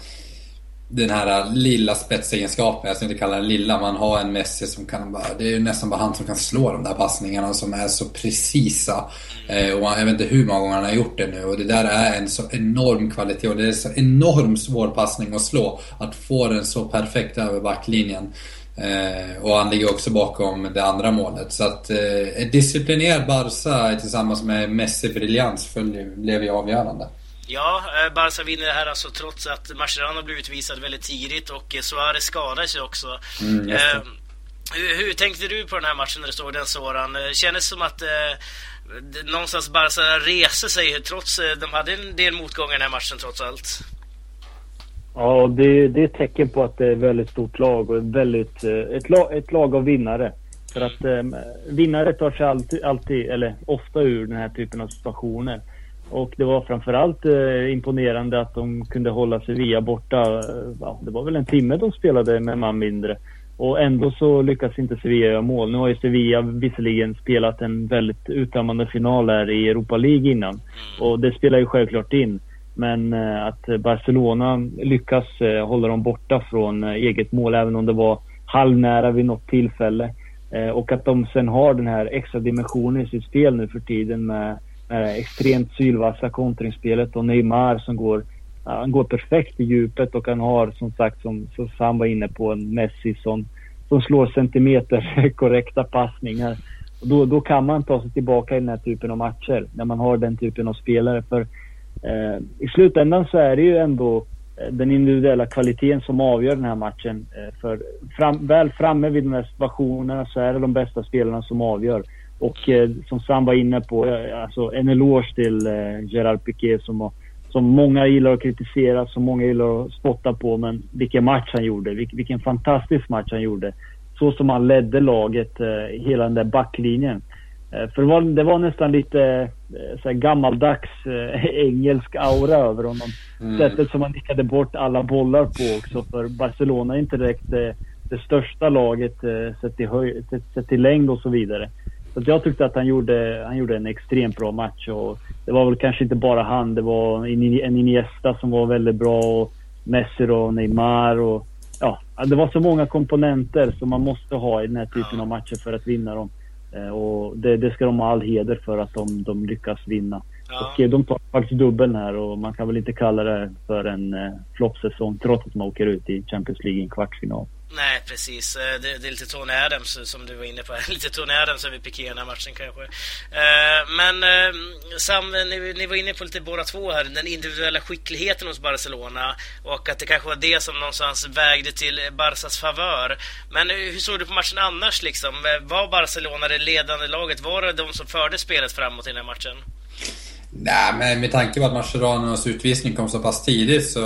den här lilla spetsegenskapen, jag ska inte kalla den lilla, man har en Messi som kan bara, det är ju nästan bara han som kan slå de där passningarna som är så precisa. Eh, och jag vet inte hur många gånger han har gjort det nu och det där är en så enorm kvalitet och det är så enorm svår passning att slå. Att få den så perfekt över backlinjen. Eh, och han ligger också bakom det andra målet. Så att eh, disciplinerad Barca tillsammans med Messi briljans blev ju avgörande. Ja, eh, Barca vinner det här alltså trots att Mascherano blev utvisad väldigt tidigt och eh, Suarez skadade sig också. Mm, eh, hur, hur, tänkte du på den här matchen när du såg den såran? Kändes det som att eh, någonstans Barca reser sig trots eh, de hade en del motgångar i den här matchen trots allt? Ja, det, det är ett tecken på att det är ett väldigt stort lag och väldigt, ett, lag, ett lag av vinnare. För att eh, vinnare tar sig alltid, alltid, eller ofta ur den här typen av situationer. Och det var framförallt eh, imponerande att de kunde hålla Sevilla borta. Eh, ja, det var väl en timme de spelade med man mindre. Och ändå så lyckas inte Sevilla göra mål. Nu har ju Sevilla visserligen spelat en väldigt uttömmande final här i Europa League innan. Och det spelar ju självklart in. Men eh, att Barcelona lyckas eh, hålla dem borta från eget mål, även om det var halvnära vid något tillfälle. Och att de sen har den här extra dimensionen i sitt spel nu för tiden med det extremt sylvassa kontringsspelet och Neymar som går, han går perfekt i djupet och han har som sagt som, som Sam var inne på en Messi som, som slår centimeter korrekta passningar. Och då, då kan man ta sig tillbaka i den här typen av matcher när man har den typen av spelare. För eh, i slutändan så är det ju ändå eh, den individuella kvaliteten som avgör den här matchen. Eh, för fram, väl framme vid de här situationerna så är det de bästa spelarna som avgör. Och eh, som Sam var inne på, eh, alltså en eloge till eh, Gerard Piqué som som många gillar att kritisera, som många gillar att spotta på. Men vilken match han gjorde. Vil, vilken fantastisk match han gjorde. Så som han ledde laget, eh, hela den där backlinjen. Eh, för det var, det var nästan lite eh, gammaldags eh, engelsk aura över honom. Mm. Sättet som han nickade bort alla bollar på också. För Barcelona är inte direkt det, det största laget sett höj, sett, sett till längd och så vidare. Så jag tyckte att han gjorde, han gjorde en extremt bra match. Och det var väl kanske inte bara han. Det var en Iniesta som var väldigt bra och Messi och Neymar. Och, ja, det var så många komponenter som man måste ha i den här typen av matcher för att vinna dem. Eh, och det, det ska de ha all heder för att de, de lyckas vinna. Ja. Och eh, de tar faktiskt dubbeln här och man kan väl inte kalla det för en eh, floppsäsong trots att man åker ut i Champions League i en kvartsfinal. Nej, precis. Eh, det, det, är lite Tony Adams eh, som du var inne på. lite Tony Adams över Piqué i den här matchen kanske. Eh, men Sam, ni, ni var inne på lite båda två här, den individuella skickligheten hos Barcelona och att det kanske var det som någonstans vägde till Barsas favör. Men hur såg du på matchen annars liksom? Var Barcelona det ledande laget? Var det de som förde spelet framåt i den här matchen? Nej, men med tanke på att Mascherano's utvisning kom så pass tidigt så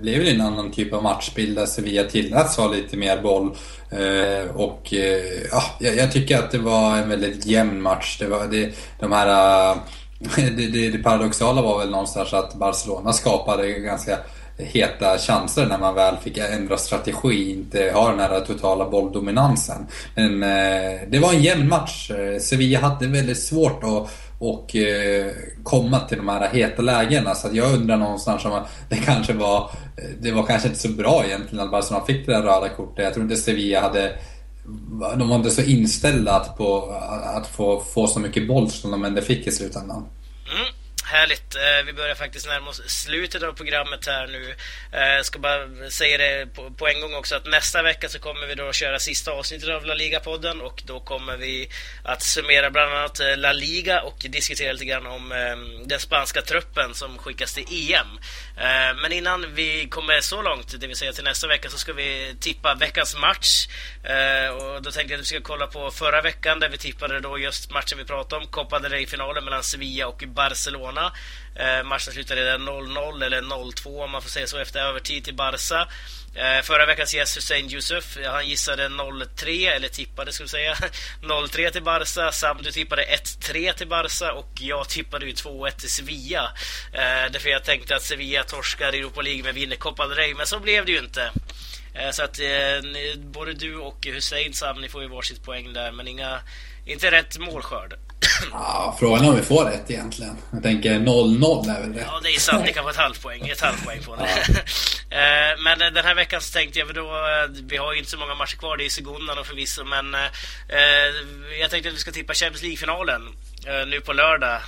blev det en annan typ av matchbild där Sevilla tilläts ha lite mer boll. Eh, och eh, ja, jag tycker att det var en väldigt jämn match. Det var det, de här... Eh, det, det, det paradoxala var väl någonstans att Barcelona skapade ganska heta chanser när man väl fick ändra strategi, inte ha den här totala bolldominansen. Men det var en jämn match. Sevilla hade väldigt svårt att och eh, komma till de här heta lägena. Så jag undrar någonstans om det kanske var, eh, det var kanske inte så bra egentligen att Barcelona fick det där röda kortet. Jag tror inte Sevilla hade de var inte så inställda på att få, få så mycket boll som de ändå fick i slutändan. Mm. Härligt. Eh, vi börjar faktiskt närma oss slutet av programmet här nu. Jag eh, ska bara säga det på en gång också att nästa vecka så kommer vi då köra sista avsnittet av La Liga-podden och då kommer vi att summera bland annat eh, La Liga och diskutera lite grann om ehm, den spanska truppen som skickas till EM. Eh, men innan vi kommer så långt, det vill säga till nästa vecka, så ska vi tippa veckans match. Eh, och då tänkte jag att vi ska kolla på förra veckan där vi tippade då just matchen vi pratade om, Copa del Rey-finalen mellan Sevilla och Barcelona. Eh, matchen slutade 0-0 eller 0-2 om man får säga så efter övertid till Barca. Eh, förra veckans gäst Hussein Yusuf, han gissade 0-3, eller tippade skulle säga, 0-3 till Barca. Sam, du tippade 1-3 till Barca och jag tippade ju 2-1 till Sevilla. Eh, därför jag tänkte att Sevilla torskar Europa League men vinner Copa del Rey, men så blev det ju inte. Eh, så att både du och Hussein Sam, ni får ju varsitt poäng där, men inga, inte rätt målskörd. Ja, frågan är om vi får rätt egentligen. Jag tänker 0-0 är väl rätt. Ja, det är sant. Ni kan få ett halvt poäng. Ett halvt poäng på det. Ja. Eh, men den här veckan så tänkte jag, då, eh, vi har ju inte så många matcher kvar, det är Segundan och förvisso, men eh, jag tänkte att vi ska tippa Champions League-finalen nu på lördag.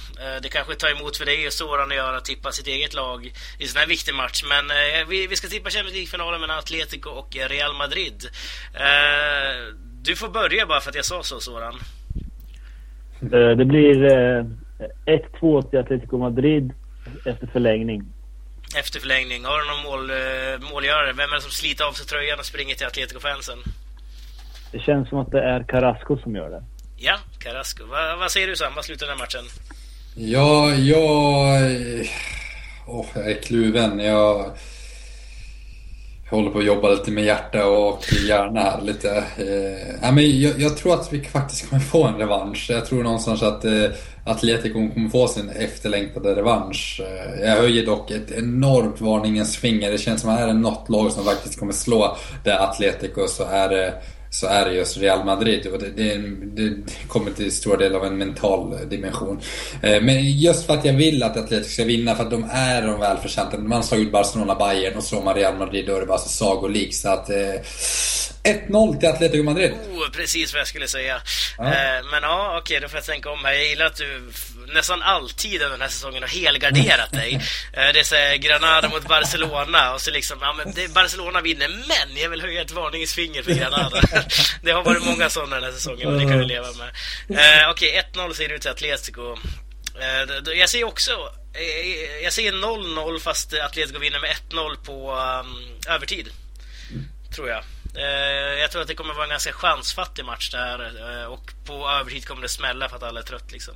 Det kanske tar emot för dig och Soran att göra, tippa sitt eget lag i sån här viktig match, men vi ska tippa Champions League-finalen mellan Atletico och Real Madrid. Du får börja bara för att jag sa så, Soran. Eh, det blir 1-2 eh, till Atletico Madrid efter förlängning. Efter förlängning. Har du någon mål, eh, målgörare? Vem är det som sliter av sig tröjan och springer till Atletico-fansen? Det känns som att det är Carrasco som gör det. Ja, Carrasco. Va, vad säger du Sam? Vad slutar den här matchen? Ja, jag... Oh, jag är kluven. Jag... Jag håller på att jobba lite med hjärta och hjärna här lite. Eh, men jag, jag, tror att vi faktiskt kommer få en revansch. Jag tror någonstans att eh, Atletico kommer få sin efterlängtade revansch. Eh, jag höjer dock ett enormt varningens finger. Det känns som att är det något lag som faktiskt kommer slå det Atletico så är det så är det just Real Madrid. Och det, det, det kommer till stor del av en mental dimension. Eh, men just för att jag vill att Atletico ska vinna, för att de är de välförtjänta. Man slår ut Barcelona, Bayern och slår man Real Madrid, då är det bara så sagolikt. Så att... Eh, Eh, 1-0 till Atletico Madrid. Oh, precis vad jag skulle säga. Ja. Eh, men ja, okej, då får jag tänka om här. Jag gillar att du nästan alltid den här säsongen har helgarderat dig. Eh, det är så Granada mot Barcelona och så liksom, ja men det, Barcelona vinner, men jag vill höja ett varningens finger för Granada. det har varit många sådana den här säsongen och det kan vi leva med. Eh, okej, 1-0 säger du till Atletico. Eh, jag ser också jag ser 0-0 fast Atletico vinner med 1-0 på um, övertid. Tror jag. Eh, jag tror att det kommer vara en ganska chansfattig match det här eh, och på övertid kommer det smälla för att alla är trött liksom.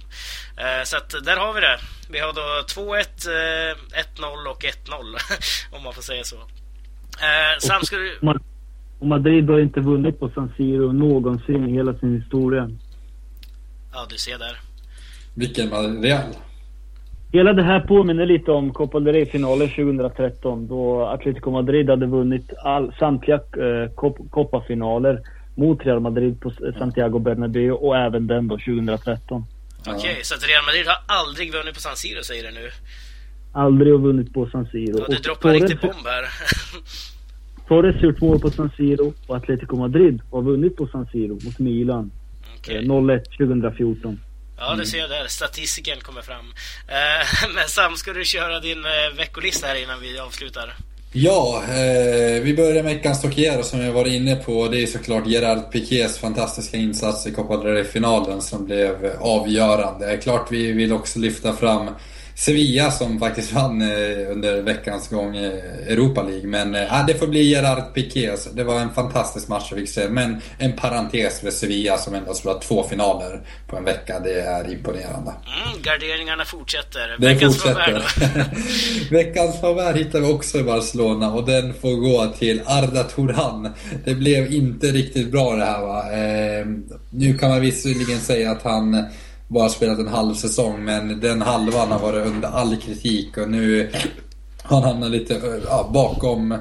Eh, så att där har vi det. Vi har då 2-1, 1-0 och 1-0 om man får säga så. Sam, ska du... Och Madrid har inte vunnit på San Siro någonsin i hela sin historia. Ja, du ser där. Vilken Real? Hela det här påminner lite om Copa del Rey-finalen 2013 då Atletico Madrid hade vunnit all, samtliga eh, Copa-finaler mot Real Madrid på Santiago Bernabéu och även den då 2013. Okej, okay, så att Real Madrid har aldrig vunnit på San Siro säger du nu? Aldrig vunnit på San Siro. Ja, du droppar en riktig bomb här. Torres har gjort mål på San Siro och Atletico Madrid har vunnit på San Siro mot Milan. Okay. Eh, 0-1 2014. Ja, det ser jag där. Statistiken kommer fram. Eh, men Sam, ska du köra din eh, veckolista här innan vi avslutar? Ja, eh, vi börjar med veckans Tokiero som jag var inne på. Det är såklart Gerard Piqués fantastiska insats i Copa del Rey-finalen som blev avgörande. Klart vi vill också lyfta fram Sevilla som faktiskt vann eh, under veckans gång Europa League. Men äh, det får bli Gerard Piqué. Det var en fantastisk match fick se. Men en parentes för Sevilla som ändå spelat två finaler på en vecka. Det är imponerande. Mm, garderingarna fortsätter. Det veckans fortsätter. veckans favär hittar vi också i Barcelona och den får gå till Arda Turan. Det blev inte riktigt bra det här va. Eh, nu kan man visserligen säga att han bara spelat en halv säsong men den halvan har varit under all kritik och nu har han hamnat lite ja, bakom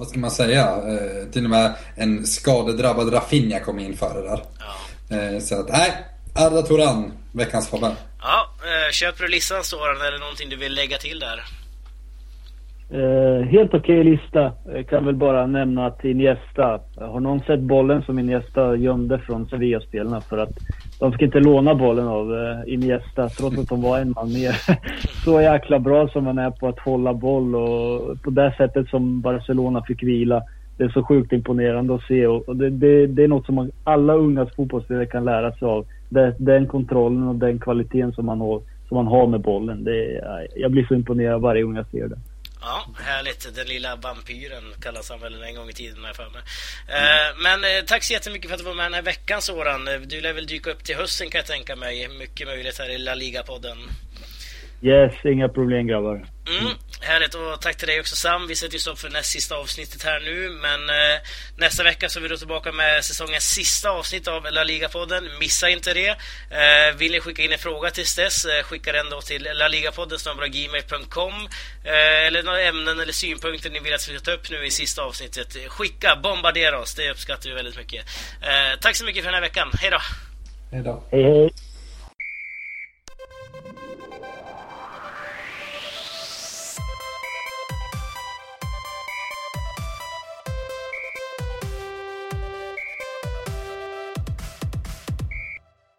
vad ska man säga? Eh, till och med en skadedrabbad Rafinha kom in före där. Ja. Eh, så att, nej. Arda Toran, veckans favör. Ja, eh, köper du listan Soran eller någonting du vill lägga till där? Eh, helt okej okay lista. Jag kan väl bara nämna att Iniesta, har någon sett bollen som Iniesta gömde från Sevilla-spelarna för att de fick inte låna bollen av eh, Iniesta trots att de var en man mer. så jäkla bra som man är på att hålla boll och på det sättet som Barcelona fick vila. Det är så sjukt imponerande att se och det, det, det är något som man, alla unga fotbollsspelare kan lära sig av. Det, den kontrollen och den kvaliteten som man har, som man har med bollen. Det, jag blir så imponerad varje gång jag ser det. Ja, härligt. Den lilla vampyren kallas han väl en gång i tiden, här för mig. Mm. Men eh, tack så jättemycket för att du var med den här veckan, Soran. Du lär väl dyka upp till hösten kan jag tänka mig. Mycket möjligt här i La Liga-podden. Yes, inga problem grabbar. Mm, härligt och tack till dig också Sam. Vi sätter ju stopp för näst sista avsnittet här nu men eh, nästa vecka så är vi då tillbaka med säsongens sista avsnitt av La Liga-podden. Missa inte det. Eh, vill ni skicka in en fråga tills dess, eh, skicka den då till laligapodden gmail.com eh, eller några ämnen eller synpunkter ni vill att vi ska ta upp nu i sista avsnittet. Skicka, bombardera oss, det uppskattar vi väldigt mycket. Eh, tack så mycket för den här veckan. Hej då! Hej då! Hej hej!